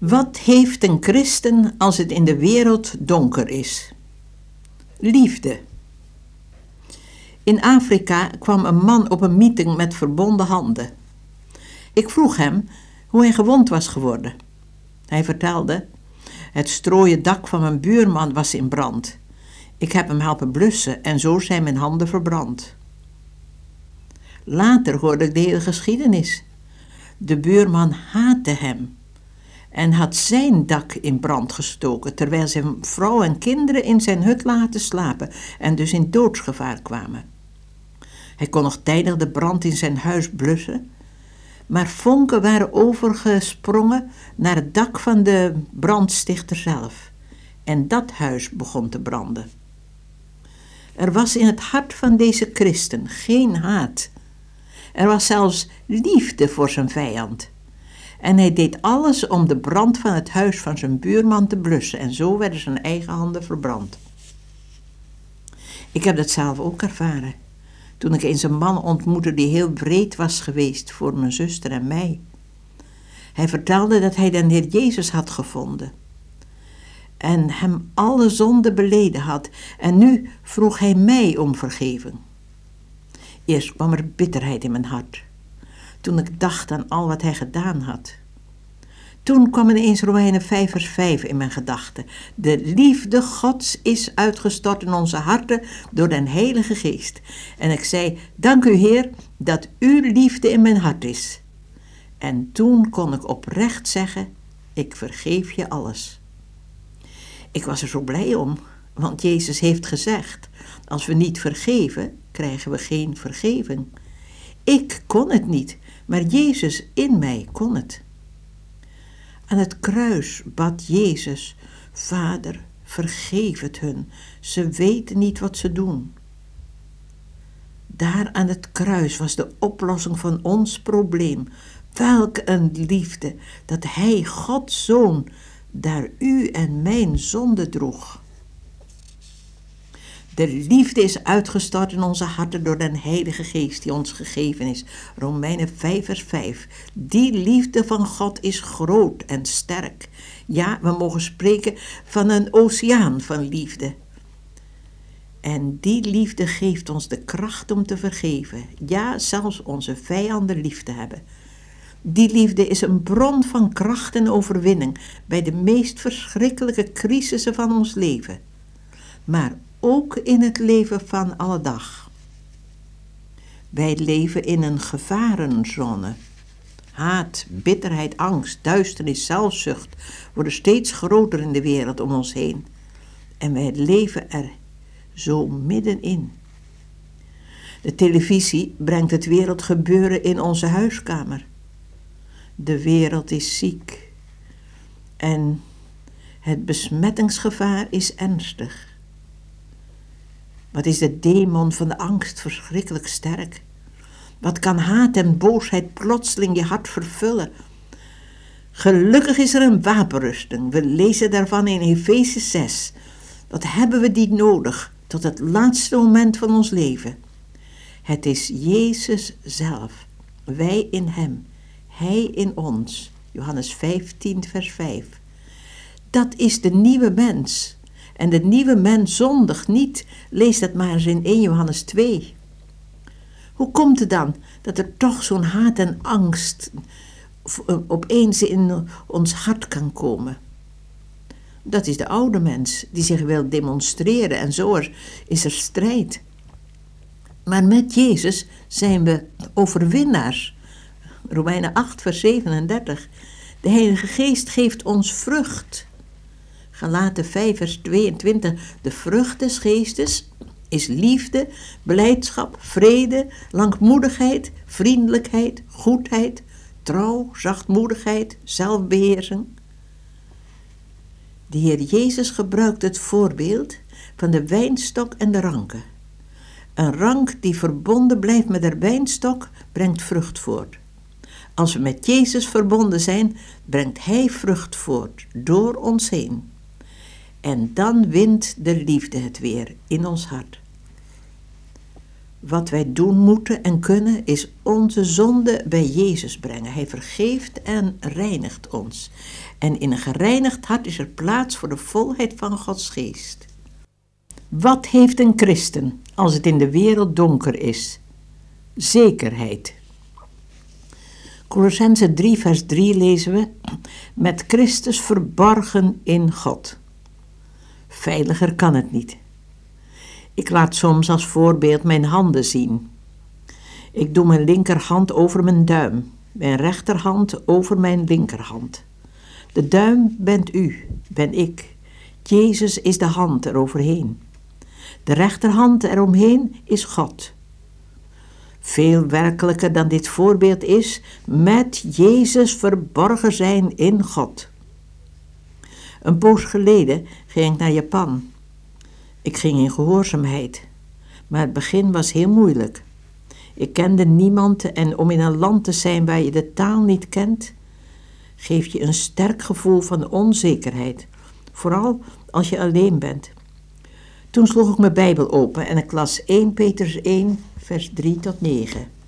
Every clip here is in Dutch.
Wat heeft een christen als het in de wereld donker is? Liefde. In Afrika kwam een man op een meeting met verbonden handen. Ik vroeg hem hoe hij gewond was geworden. Hij vertelde: Het strooien dak van mijn buurman was in brand. Ik heb hem helpen blussen en zo zijn mijn handen verbrand. Later hoorde ik de hele geschiedenis. De buurman haatte hem en had zijn dak in brand gestoken, terwijl zijn vrouw en kinderen in zijn hut laten slapen en dus in doodsgevaar kwamen. Hij kon nog tijdig de brand in zijn huis blussen, maar vonken waren overgesprongen naar het dak van de brandstichter zelf. En dat huis begon te branden. Er was in het hart van deze christen geen haat. Er was zelfs liefde voor zijn vijand. En hij deed alles om de brand van het huis van zijn buurman te blussen en zo werden zijn eigen handen verbrand. Ik heb dat zelf ook ervaren. Toen ik eens een man ontmoette die heel breed was geweest voor mijn zuster en mij. Hij vertelde dat hij de Heer Jezus had gevonden en hem alle zonde beleden had en nu vroeg hij mij om vergeving. Eerst kwam er bitterheid in mijn hart toen ik dacht aan al wat hij gedaan had. Toen kwam ineens Romeinen 5 vers 5 in mijn gedachten. De liefde Gods is uitgestort in onze harten door den Heilige Geest. En ik zei, dank u Heer dat uw liefde in mijn hart is. En toen kon ik oprecht zeggen, ik vergeef je alles. Ik was er zo blij om, want Jezus heeft gezegd, als we niet vergeven, krijgen we geen vergeving. Ik kon het niet, maar Jezus in mij kon het. Aan het kruis bad Jezus, Vader, vergeef het hun, ze weten niet wat ze doen. Daar aan het kruis was de oplossing van ons probleem. Welk een liefde dat Hij, Gods Zoon, daar u en mijn zonde droeg. De liefde is uitgestort in onze harten door den Heilige Geest die ons gegeven is. Romeinen 5 vers 5. Die liefde van God is groot en sterk. Ja, we mogen spreken van een oceaan van liefde. En die liefde geeft ons de kracht om te vergeven. Ja, zelfs onze vijanden lief te hebben. Die liefde is een bron van kracht en overwinning bij de meest verschrikkelijke crisissen van ons leven. Maar ook in het leven van alle dag. Wij leven in een gevarenzone. Haat, bitterheid, angst, duisternis, zelfzucht worden steeds groter in de wereld om ons heen. En wij leven er zo middenin. De televisie brengt het wereldgebeuren in onze huiskamer. De wereld is ziek en het besmettingsgevaar is ernstig. Wat is de demon van de angst verschrikkelijk sterk? Wat kan haat en boosheid plotseling je hart vervullen? Gelukkig is er een wapenrusting. We lezen daarvan in Efeze 6. Wat hebben we die nodig tot het laatste moment van ons leven? Het is Jezus zelf. Wij in Hem. Hij in ons. Johannes 15, vers 5. Dat is de nieuwe mens. En de nieuwe mens zondigt niet. Lees dat maar eens in 1 Johannes 2. Hoe komt het dan dat er toch zo'n haat en angst opeens in ons hart kan komen? Dat is de oude mens die zich wil demonstreren en zo is er strijd. Maar met Jezus zijn we overwinnaars. Romeinen 8, vers 37. De Heilige Geest geeft ons vrucht. Galaten 5, vers 22. De vrucht des geestes is liefde, blijdschap, vrede, langmoedigheid, vriendelijkheid, goedheid, trouw, zachtmoedigheid, zelfbeheersing. De Heer Jezus gebruikt het voorbeeld van de wijnstok en de ranken. Een rank die verbonden blijft met de wijnstok brengt vrucht voort. Als we met Jezus verbonden zijn, brengt Hij vrucht voort door ons heen. En dan wint de liefde het weer in ons hart. Wat wij doen moeten en kunnen is onze zonde bij Jezus brengen. Hij vergeeft en reinigt ons. En in een gereinigd hart is er plaats voor de volheid van Gods geest. Wat heeft een christen als het in de wereld donker is? Zekerheid. Colossense 3 vers 3 lezen we, met Christus verborgen in God. Veiliger kan het niet. Ik laat soms als voorbeeld mijn handen zien. Ik doe mijn linkerhand over mijn duim, mijn rechterhand over mijn linkerhand. De duim bent u, ben ik. Jezus is de hand eroverheen. De rechterhand eromheen is God. Veel werkelijker dan dit voorbeeld is met Jezus verborgen zijn in God. Een poos geleden ging ik naar Japan. Ik ging in gehoorzaamheid, maar het begin was heel moeilijk. Ik kende niemand en om in een land te zijn waar je de taal niet kent, geeft je een sterk gevoel van onzekerheid, vooral als je alleen bent. Toen sloeg ik mijn Bijbel open en ik las 1 Petrus 1, vers 3 tot 9.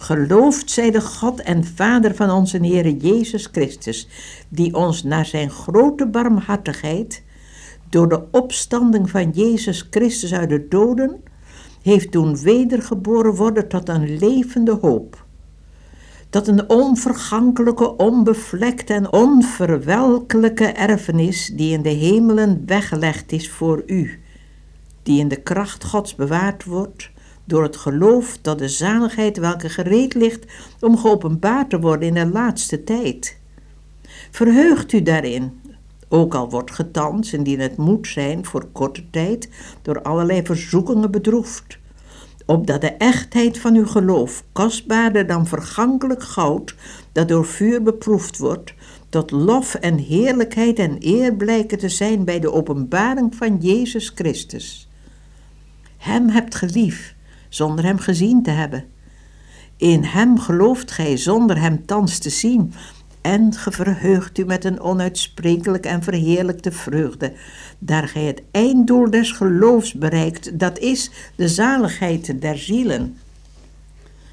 Geloofd zij de God en Vader van onze Heer Jezus Christus, die ons naar zijn grote barmhartigheid, door de opstanding van Jezus Christus uit de doden, heeft doen wedergeboren worden tot een levende hoop. Dat een onvergankelijke, onbevlekte en onverwelkelijke erfenis die in de hemelen weggelegd is voor u, die in de kracht Gods bewaard wordt door het geloof dat de zaligheid welke gereed ligt om geopenbaard te worden in de laatste tijd. Verheugt u daarin, ook al wordt getans, indien het moet zijn voor korte tijd, door allerlei verzoekingen bedroefd, opdat de echtheid van uw geloof, kostbaarder dan vergankelijk goud, dat door vuur beproefd wordt, tot lof en heerlijkheid en eer blijken te zijn bij de openbaring van Jezus Christus. Hem hebt gelief, zonder hem gezien te hebben. In hem gelooft gij zonder hem thans te zien, en ge verheugt u met een onuitsprekelijk en verheerlijkte vreugde, daar gij het einddoel des geloofs bereikt, dat is de zaligheid der zielen.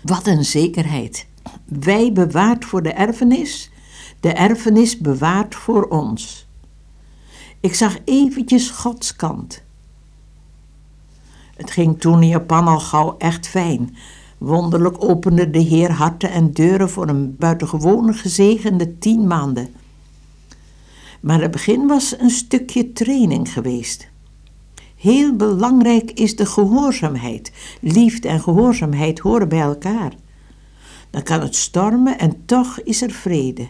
Wat een zekerheid! Wij bewaard voor de erfenis, de erfenis bewaard voor ons. Ik zag eventjes Gods kant. Het ging toen in Japan al gauw echt fijn. Wonderlijk opende de Heer harten en deuren voor een buitengewoon gezegende tien maanden. Maar het begin was een stukje training geweest. Heel belangrijk is de gehoorzaamheid. Liefde en gehoorzaamheid horen bij elkaar. Dan kan het stormen en toch is er vrede.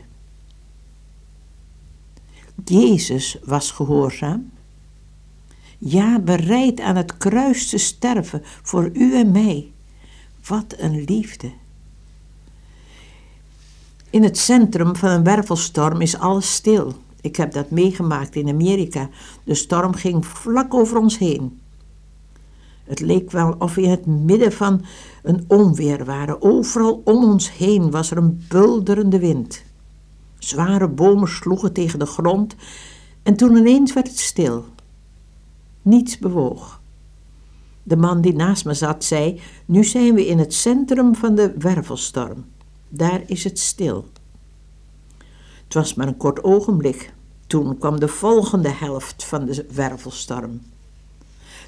Jezus was gehoorzaam. Ja, bereid aan het kruis te sterven voor u en mij. Wat een liefde. In het centrum van een wervelstorm is alles stil. Ik heb dat meegemaakt in Amerika. De storm ging vlak over ons heen. Het leek wel of we in het midden van een onweer waren. Overal om ons heen was er een bulderende wind. Zware bomen sloegen tegen de grond en toen ineens werd het stil. Niets bewoog. De man die naast me zat zei: Nu zijn we in het centrum van de wervelstorm. Daar is het stil. Het was maar een kort ogenblik. Toen kwam de volgende helft van de wervelstorm.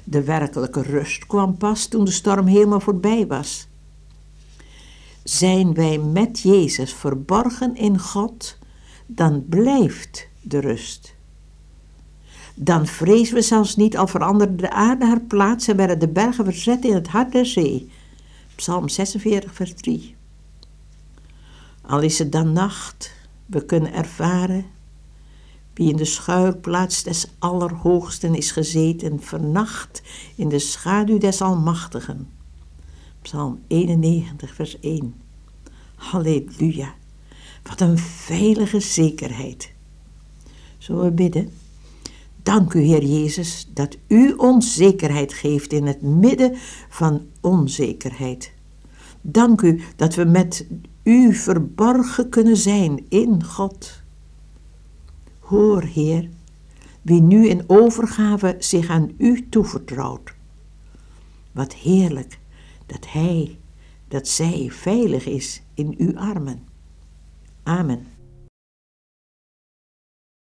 De werkelijke rust kwam pas toen de storm helemaal voorbij was. Zijn wij met Jezus verborgen in God, dan blijft de rust dan vrezen we zelfs niet, al veranderde de aarde haar plaats en werden de bergen verzet in het hart der zee. Psalm 46, vers 3. Al is het dan nacht, we kunnen ervaren wie in de schuilplaats des Allerhoogsten is gezeten, vernacht in de schaduw des Almachtigen. Psalm 91, vers 1. Halleluja, wat een veilige zekerheid. Zullen we bidden? Dank u, Heer Jezus, dat u ons zekerheid geeft in het midden van onzekerheid. Dank u dat we met u verborgen kunnen zijn in God. Hoor, Heer, wie nu in overgave zich aan u toevertrouwt. Wat heerlijk dat hij, dat zij veilig is in uw armen. Amen.